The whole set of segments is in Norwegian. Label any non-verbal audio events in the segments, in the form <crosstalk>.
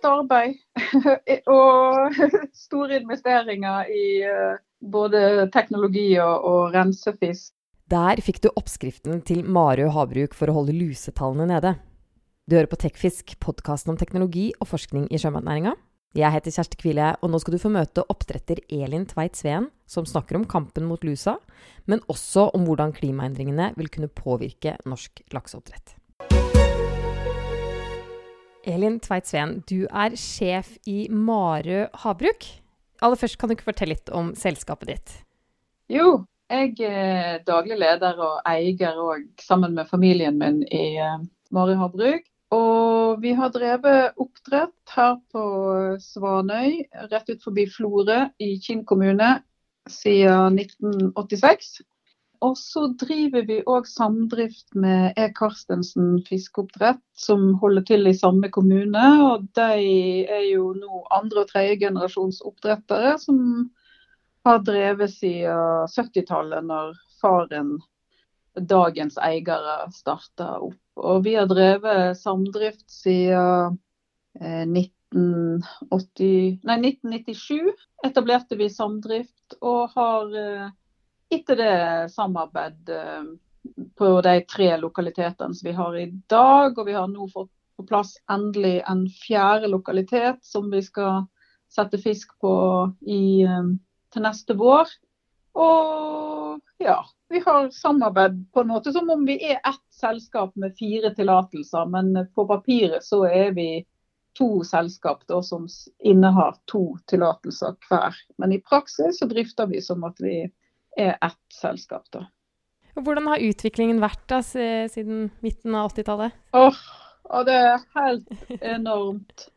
hardt arbeid <laughs> og <laughs> store investeringer i eh, både teknologi og, og rensefisk. Der fikk du oppskriften til Marø havbruk for å holde lusetallene nede. Du hører på Tekfisk, podkasten om teknologi og forskning i sjømatnæringa. Jeg heter Kjersti Kvile, og nå skal du få møte oppdretter Elin Tveit Sveen, som snakker om kampen mot lusa, men også om hvordan klimaendringene vil kunne påvirke norsk lakseoppdrett. Elin Tveit Sveen, du er sjef i Marø havbruk. Aller først, kan du ikke fortelle litt om selskapet ditt? Jo, jeg er daglig leder og eier òg, sammen med familien min, i eh, Marø havbruk. Og vi har drevet oppdrett her på Svanøy, rett ut forbi Florø i Kinn kommune, siden 1986. Og så driver vi òg samdrift med E. Karstensen fiskeoppdrett, som holder til i samme kommune. Og de er jo nå andre og tredjegenerasjons oppdrettere som har drevet siden 70-tallet, når faren dagens eiere starta opp. Og vi har drevet samdrift siden eh, 1980, nei, 1997. Etablerte vi samdrift og har eh, etter det samarbeid eh, på de tre lokalitetene som vi har i dag. Og vi har nå fått på plass endelig en fjerde lokalitet som vi skal sette fisk på i, eh, til neste vår. Og ja, vi har samarbeid på en måte som om vi er ett selskap med fire tillatelser, men på papiret så er vi to selskap da, som innehar to tillatelser hver. Men i praksis så drifter vi som at vi er ett selskap. da. Hvordan har utviklingen vært da, siden midten av 80-tallet? Åh, oh, det er helt enormt.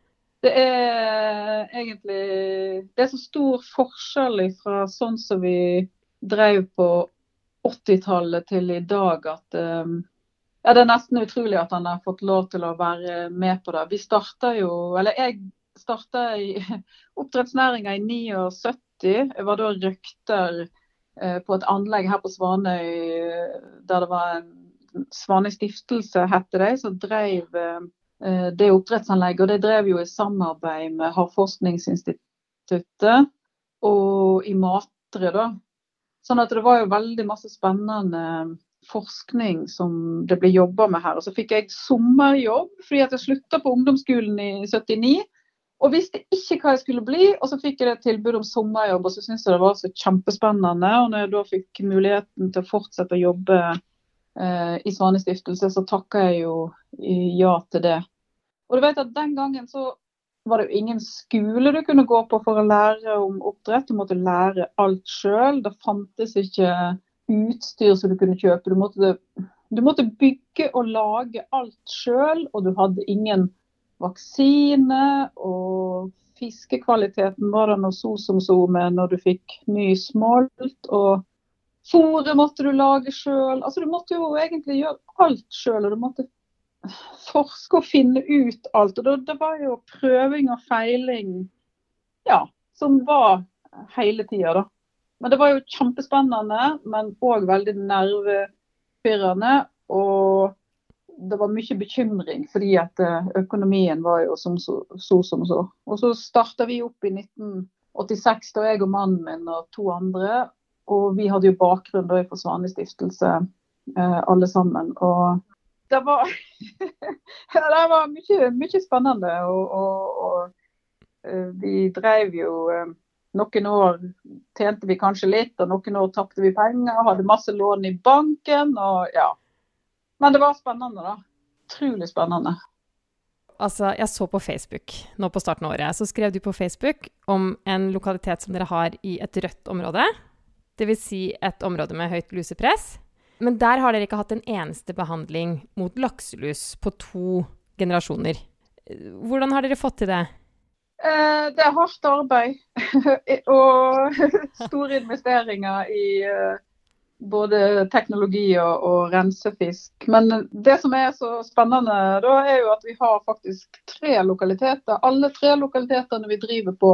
Det er egentlig Det er så stor forskjell fra sånn som vi drev på 80-tallet til i dag at um, ja, Det er nesten utrolig at han har fått lov til å være med på det. Vi starta jo, eller Jeg starta i <laughs> oppdrettsnæringa i 79. Jeg var da røkter på et anlegg her på Svanøy der det var en Svanøy stiftelse, heter de, som drev eh, det oppdrettsanlegget. Og det drev jo i samarbeid med Havforskningsinstituttet og i Matre, da. Sånn at det var jo veldig masse spennende forskning som det ble jobba med her. Og så fikk jeg sommerjobb fordi at jeg slutta på ungdomsskolen i 79. Og visste ikke hva jeg skulle bli, og så fikk jeg et tilbud om sommerjobb, og så syntes jeg det var så kjempespennende. Og når jeg da fikk muligheten til å fortsette å jobbe eh, i Svane stiftelse, så takka jeg jo ja til det. Og du vet at den gangen så var det jo ingen skole du kunne gå på for å lære om oppdrett. Du måtte lære alt sjøl. Det fantes ikke utstyr som du kunne kjøpe. Du måtte, du måtte bygge og lage alt sjøl, og du hadde ingen vaksine. Og fiskekvaliteten var den noe så som så med når du fikk ny smolt. Og fôret måtte du lage sjøl. Altså, du måtte jo egentlig gjøre alt sjøl. Og du måtte forske og finne ut alt. Og det, det var jo prøving og feiling ja, som var hele tida, da. Men det var jo kjempespennende, men òg veldig nervepirrende. Og det var mye bekymring, fordi at eh, økonomien var jo som så, så som så. Og så starta vi opp i 1986, da jeg og mannen min og to andre. Og vi hadde jo bakgrunn da i Forsvarlig stiftelse, eh, alle sammen. Og det var, <laughs> det var mye, mye, spennende. Og, og, og eh, vi drev jo eh, Noen år tjente vi kanskje litt, og noen år tapte vi penger. Hadde masse lån i banken. og ja. Men det var spennende, da. Utrolig spennende. Altså, jeg så på Facebook nå på starten av året, så skrev du på Facebook om en lokalitet som dere har i et rødt område. Dvs. Si et område med høyt lusepress. Men der har dere ikke hatt en eneste behandling mot lakselus på to generasjoner. Hvordan har dere fått til det? Eh, det er hardt arbeid <laughs> og <laughs> store investeringer i eh, både teknologi og, og, rensefisk. Men det som er så spennende, da er jo at vi har faktisk tre lokaliteter. Alle tre lokalitetene vi driver på,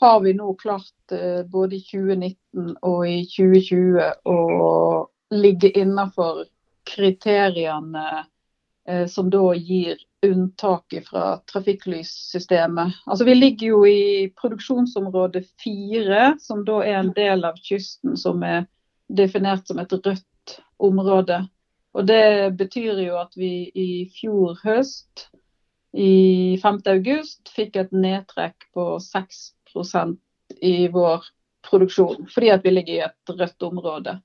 har vi nå klart eh, både i 2019 og i 2020 å ligge innenfor kriteriene eh, som da gir unntak fra trafikklyssystemet. Altså, vi ligger jo i produksjonsområde fire, som da er en del av kysten som er definert som et rødt område. Og Det betyr jo at vi i fjor høst, i 5. august, fikk et nedtrekk på 6% i vår produksjon, fordi at vi ligger i et rødt område.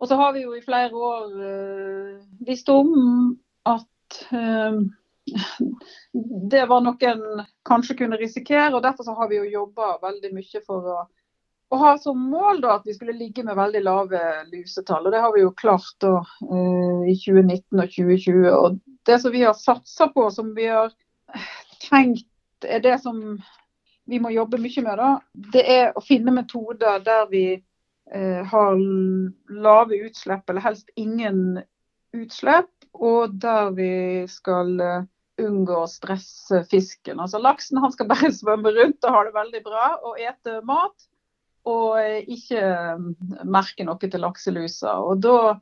Og så har vi jo i flere år øh, visst om at øh, det var noe en kanskje kunne risikere. og Derfor så har vi jo jobba veldig mye for å, å, ha som mål da, at vi skulle ligge med veldig lave lusetall. og Det har vi jo klart da, uh, i 2019 og 2020. og Det som vi har satsa på, som vi har tenkt er det som vi må jobbe mye med, da, det er å finne metoder der vi eh, har lave utslipp, eller helst ingen utslipp, og der vi skal uh, unngå å stresse fisken. Altså Laksen han skal bare <laughs> svømme rundt og ha det veldig bra og ete mat. Og ikke mm, merke noe til lakselusa. Og da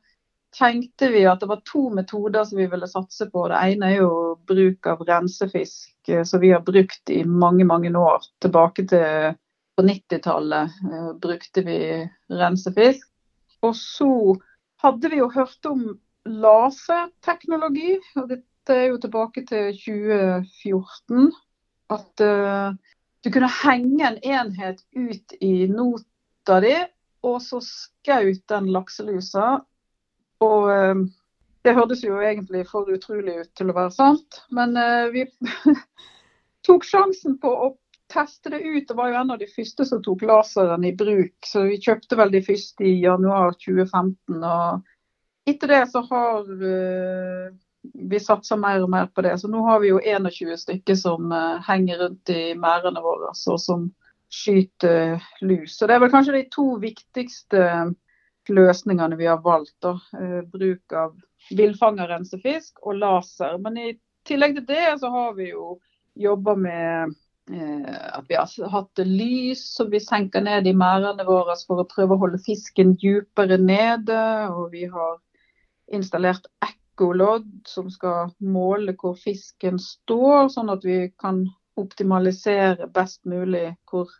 tenkte vi at det var to metoder som vi ville satse på. Det ene er jo bruk av rensefisk, eh, som vi har brukt i mange, mange år. Tilbake til på 90-tallet eh, brukte vi rensefisk. Og så hadde vi jo hørt om laserteknologi. og det det er jo tilbake til 2014. At uh, du kunne henge en enhet ut i nota di, og så skaut den lakselusa. Og uh, det hørtes jo egentlig for utrolig ut til å være sant, men uh, vi <laughs> tok sjansen på å teste det ut. Det var jo en av de første som tok laseren i bruk, så vi kjøpte vel de første i januar 2015. og etter det så har vi satser mer og mer på det. Så nå har vi jo 21 stykker som uh, henger rundt i merdene våre og som skyter lus. Så Det er vel kanskje de to viktigste løsningene vi har valgt. Da. Bruk av villfanga rensefisk og laser. Men i tillegg til det så har vi jo jobba med at vi har hatt lys som vi senker ned i merdene våre for å prøve å holde fisken dypere nede. Og vi har installert ekko ekkolodd som skal måle hvor fisken står, sånn at vi kan optimalisere best mulig hvor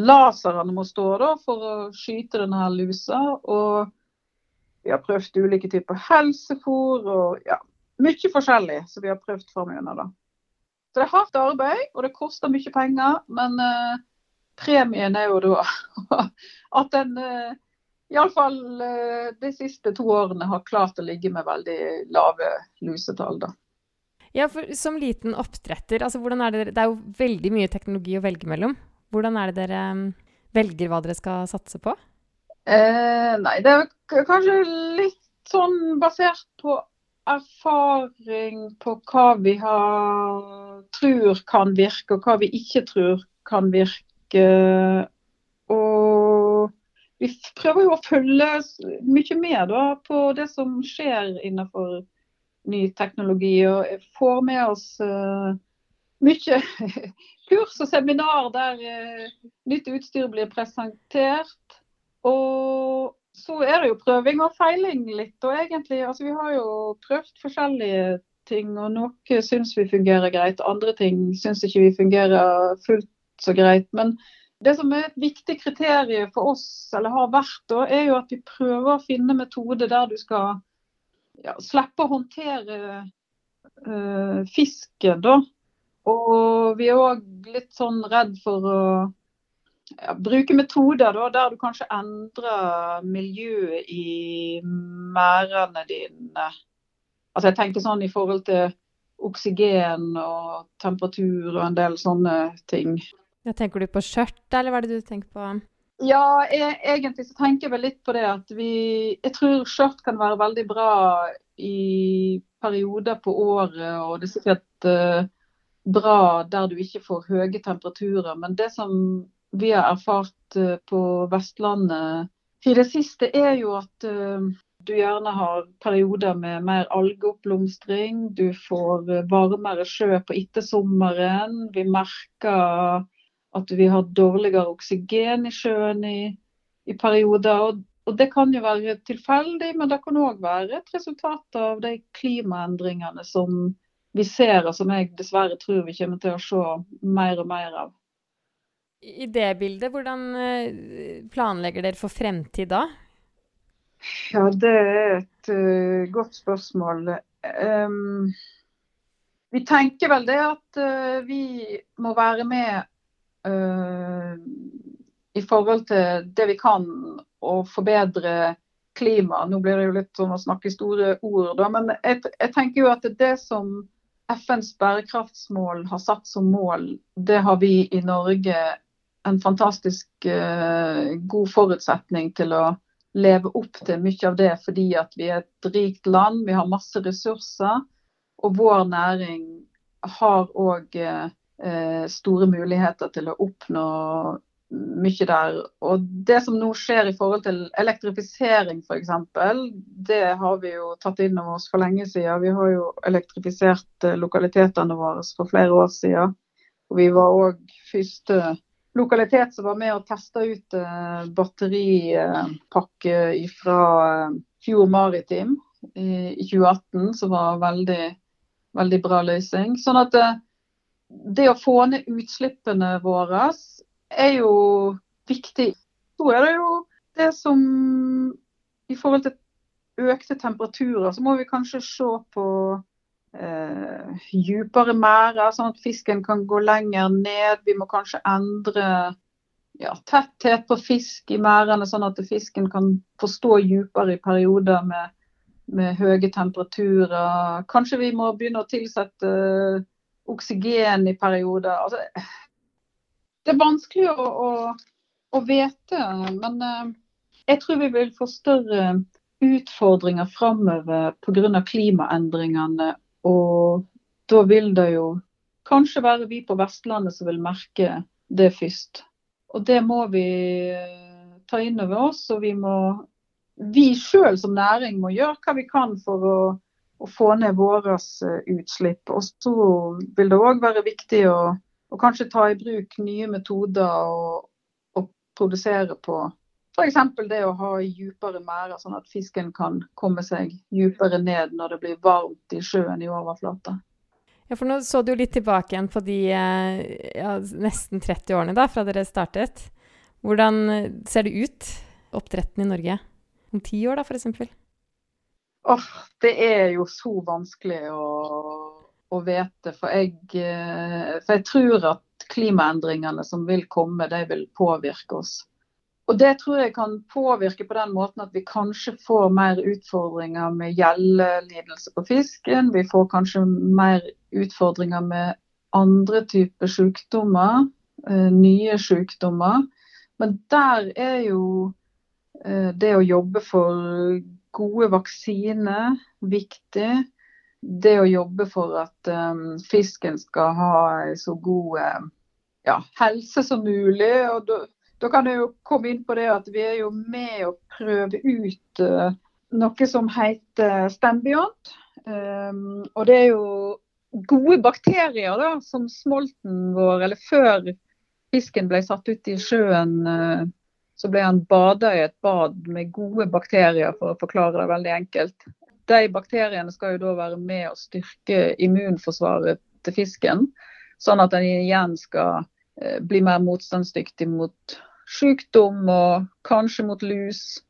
laserne må stå da, for å skyte denne lusa. Og vi har prøvd ulike typer helsefôr og ja, mye forskjellig som vi har prøvd framover. Så det er hardt arbeid, og det koster mye penger. Men eh, premien er jo da <laughs> at en uh, iallfall eh, de siste to årene har klart å ligge med veldig lave lusetall. da. Ja, for Som liten oppdretter, altså hvordan er det, det er jo veldig mye teknologi å velge mellom. Hvordan er det dere mm, velger hva dere skal satse på? Eh, nei, det er kanskje litt sånn basert på erfaring på hva vi har, tror kan virke, og hva vi ikke tror kan virke. Vi prøver jo å følge mye med da, på det som skjer innenfor ny teknologi. Og får med oss uh, mye <laughs> kurs og seminar der uh, nytt utstyr blir presentert. Og så er det jo prøving og feiling litt. og egentlig, altså Vi har jo prøvd forskjellige ting, og noe syns vi fungerer greit. Andre ting syns ikke vi fungerer fullt så greit. men det som er et viktig kriterium for oss, eller har vært, da, er jo at vi prøver å finne metoder der du skal ja, slippe å håndtere uh, fisken. da. Og vi er òg litt sånn redd for å ja, bruke metoder da, der du kanskje endrer miljøet i merdene dine. Altså jeg tenker sånn i forhold til oksygen og temperatur og en del sånne ting. Ja, tenker du på skjørt, eller hva er det du tenker på? Ja, jeg, egentlig så tenker jeg vel litt på det at vi Jeg tror skjørt kan være veldig bra i perioder på året, og det er sikkert uh, bra der du ikke får høye temperaturer. Men det som vi har erfart uh, på Vestlandet i det siste, er jo at uh, du gjerne har perioder med mer algeoppblomstring. Du får varmere sjø på ettersommeren. Vi merker at vi har dårligere oksygen i sjøen i, i perioder. Og, og, Det kan jo være tilfeldig, men det kan òg være et resultat av de klimaendringene som vi ser, og som jeg dessverre tror vi kommer til å se mer og mer av. I det bildet, hvordan planlegger dere for fremtid da? Ja, det er et uh, godt spørsmål. Um, vi tenker vel det at uh, vi må være med i forhold til det vi kan å forbedre klima. Nå blir det jo litt sånn å snakke store ord, da, men jeg, jeg tenker jo at det som FNs bærekraftsmål har satt som mål, det har vi i Norge en fantastisk uh, god forutsetning til å leve opp til mye av det fordi at vi er et rikt land, vi har masse ressurser. Og vår næring har òg uh, store muligheter til å oppnå mye der. Og det som nå skjer i forhold til elektrifisering f.eks., det har vi jo tatt inn over oss for lenge siden. Vi har jo elektrifisert eh, lokalitetene våre for flere år siden. Og vi var òg første lokalitet som var med og testa ut eh, batteripakke fra eh, Fjord Maritim i, i 2018, som var veldig, veldig bra løsning. Sånn at det, å få ned utslippene våre er jo viktig. Så er det jo det som I forhold til økte temperaturer, så må vi kanskje se på eh, dypere merder, sånn at fisken kan gå lenger ned. Vi må kanskje endre ja, tetthet på fisk i merdene, sånn at fisken kan få stå dypere i perioder med, med høye temperaturer. Kanskje vi må begynne å tilsette oksygen i perioder. Altså, det er vanskelig å, å, å vite, men uh, jeg tror vi vil få større utfordringer framover pga. klimaendringene. Og da vil det jo kanskje være vi på Vestlandet som vil merke det først. Og det må vi eh, ta inn over oss. Og vi må vi sjøl som næring må gjøre hva vi kan for å, å få ned våre eh, utslipp. Og så vil det òg være viktig å å, kanskje ta i bruk nye metoder og, og produsere på f.eks. det å ha dypere merder, sånn at fisken kan komme seg dypere ned når det blir varmt i sjøen i overflata. Ja, for nå så du litt tilbake igjen på de eh, ja, nesten 30 årene da, fra dere startet. Hvordan ser det ut, oppdretten i Norge, om ti år da, f.eks.? Åh, det er jo så vanskelig å å vite. For jeg, eh, for jeg tror at klimaendringene som vil komme, de vil påvirke oss. Og Det tror jeg kan påvirke på den måten at vi kanskje får mer utfordringer med gjeldelidelse på fisken. Vi får kanskje mer utfordringer med andre typer sykdommer, eh, nye sykdommer. Men der er jo eh, det å jobbe for gode vaksiner viktig det å jobbe for at um, fisken skal ha så god um, ja, helse som mulig. og da, da kan jeg jo komme inn på det at vi er jo med å prøve ut uh, noe som heter Stembiont. Um, og det er jo gode bakterier da, som smolten vår, eller før fisken ble satt ut i sjøen, uh, så ble han bada i et bad med gode bakterier, for å forklare det veldig enkelt de bakteriene skal jo da være med å styrke immunforsvaret til fisken. Sånn at den igjen skal eh, bli mer motstandsdyktig mot sykdom og kanskje mot lus,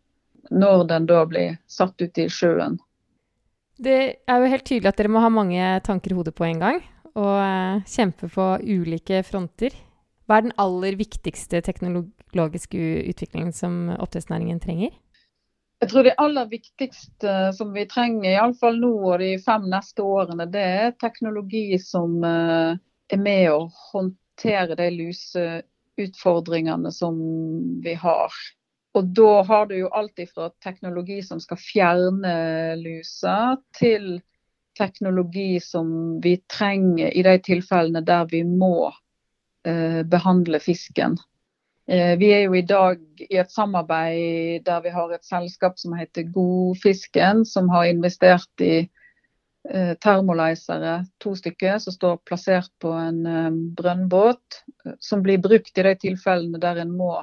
når den da blir satt ut i sjøen. Det er jo helt tydelig at dere må ha mange tanker i hodet på en gang, og eh, kjempe på ulike fronter. Hva er den aller viktigste teknologiske utviklingen som oppdrettsnæringen trenger? Jeg tror det aller viktigste som vi trenger, iallfall nå og de fem neste årene, det er teknologi som eh, er med å håndtere de luseutfordringene som vi har. Og da har du jo alt fra teknologi som skal fjerne lusa, til teknologi som vi trenger i de tilfellene der vi må eh, behandle fisken. Eh, vi er jo i dag i et samarbeid der vi har et selskap som heter Godfisken, som har investert i eh, termolysere, to stykker, som står plassert på en eh, brønnbåt. Som blir brukt i de tilfellene der en må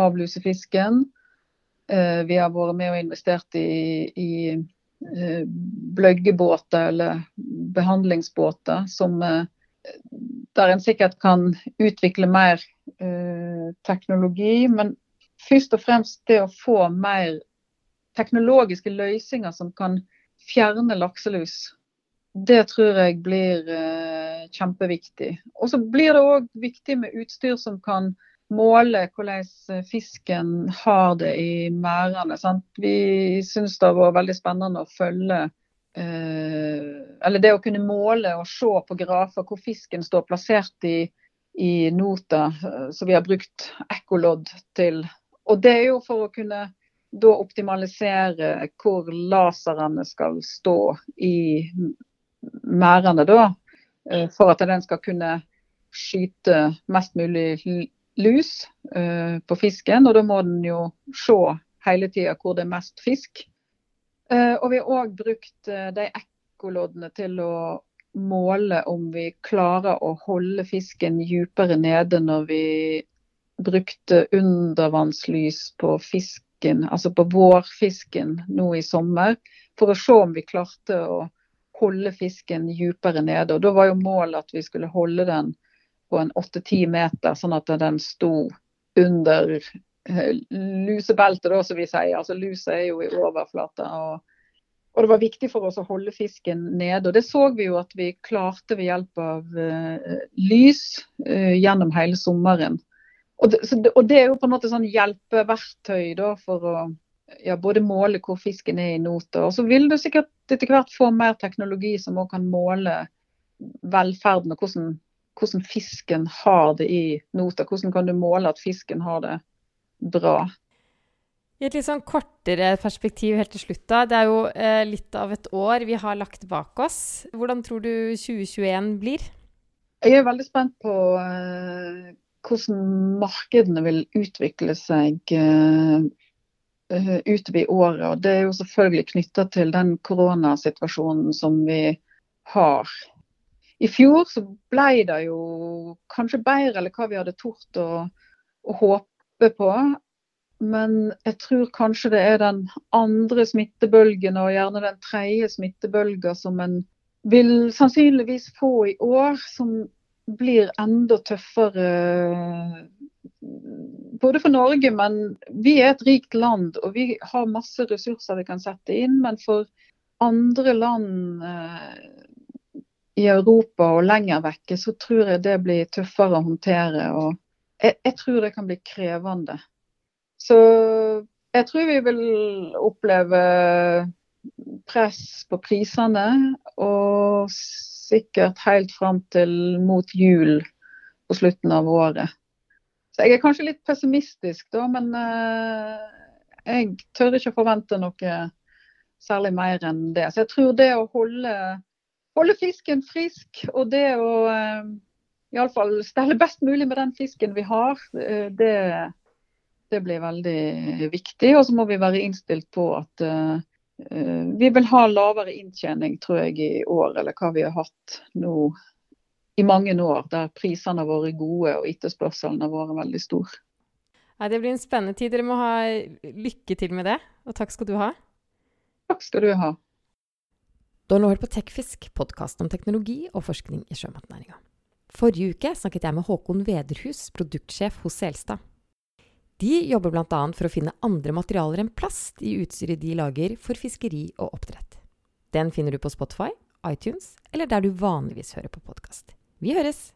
avluse fisken. Vi har vært med og investert i, i bløggebåter eller behandlingsbåter som der en sikkert kan utvikle mer teknologi. Men først og fremst det å få mer teknologiske løsninger som kan fjerne lakselus. Det tror jeg blir eh, kjempeviktig. Og så blir det òg viktig med utstyr som kan måle hvordan fisken har det i merdene. Vi syns det vært veldig spennende å følge eh, Eller det å kunne måle og se på grafer hvor fisken står plassert i, i nota, eh, som vi har brukt ekkolodd til. Og det er jo for å kunne da optimalisere hvor laserne skal stå i merdene, da. Eh, for at den skal kunne skyte mest mulig lus uh, på fisken. Og da må den jo se hele tida hvor det er mest fisk. Og vi har òg brukt de ekkoloddene til å måle om vi klarer å holde fisken dypere nede når vi brukte undervannslys på fisken, altså på vårfisken nå i sommer, for å se om vi klarte å holde fisken dypere nede. Og Da var jo målet at vi skulle holde den på en 8-10 meter, sånn at den sto under eh, lusebeltet, da, som vi sier. Altså Lusa er jo i overflata. Og, og, det var viktig for oss å holde fisken nede. og Det så vi jo at vi klarte ved hjelp av uh, lys uh, gjennom hele sommeren. Og det, så, og det, er jo på en måte sånn hjelpeverktøy da, for å ja, både måle hvor fisken er i noter. Og så vil du sikkert etter hvert få mer teknologi som også kan måle velferden og hvordan, hvordan, fisken har det i noter. Hvordan kan du måle at fisken har det bra. I et litt sånn kortere perspektiv helt til slutt, da. Det er jo eh, litt av et år vi har lagt bak oss. Hvordan tror du 2021 blir? Jeg er veldig spent på eh, hvordan markedene vil utvikle seg eh, uh, utover i året. og Det er jo selvfølgelig knytta til den koronasituasjonen som vi har. I fjor så ble det jo kanskje bedre eller hva vi hadde tort å, å håpe på. Men jeg tror kanskje det er den andre smittebølgen og gjerne den tredje smittebølga som en vil sannsynligvis få i år, som blir enda tøffere både for Norge, men vi er et rikt land og vi har masse ressurser vi kan sette inn. Men for andre land eh, i Europa og lenger vekke, så tror jeg det blir tøffere å håndtere. og jeg, jeg tror det kan bli krevende. Så jeg tror vi vil oppleve press på prisene, og sikkert helt fram til mot jul på slutten av året. Så jeg er kanskje litt pessimistisk, da, men uh, jeg tør ikke forvente noe særlig mer enn det. Så jeg tror det å holde, holde fisken frisk, og det å uh, iallfall stelle best mulig med den fisken vi har, uh, det, det, blir veldig viktig. Og så må vi være innstilt på at uh, vi vil ha lavere inntjening, tror jeg, i år, eller hva vi har hatt nå i mange år, der prisene har vært gode og etterspørselen har vært veldig stor. Nei, det blir en spennende tid. Dere må ha lykke til med det, og takk skal du ha. Takk skal du ha. Du har nå hørt på Tekfisk, podkasten om teknologi og forskning i sjømatnæringa. Forrige uke snakket jeg med Håkon Vederhus, produktsjef hos Selstad. De jobber bl.a. for å finne andre materialer enn plast i utstyret de lager for fiskeri og oppdrett. Den finner du på Spotify, iTunes eller der du vanligvis hører på podkast. Vi høres!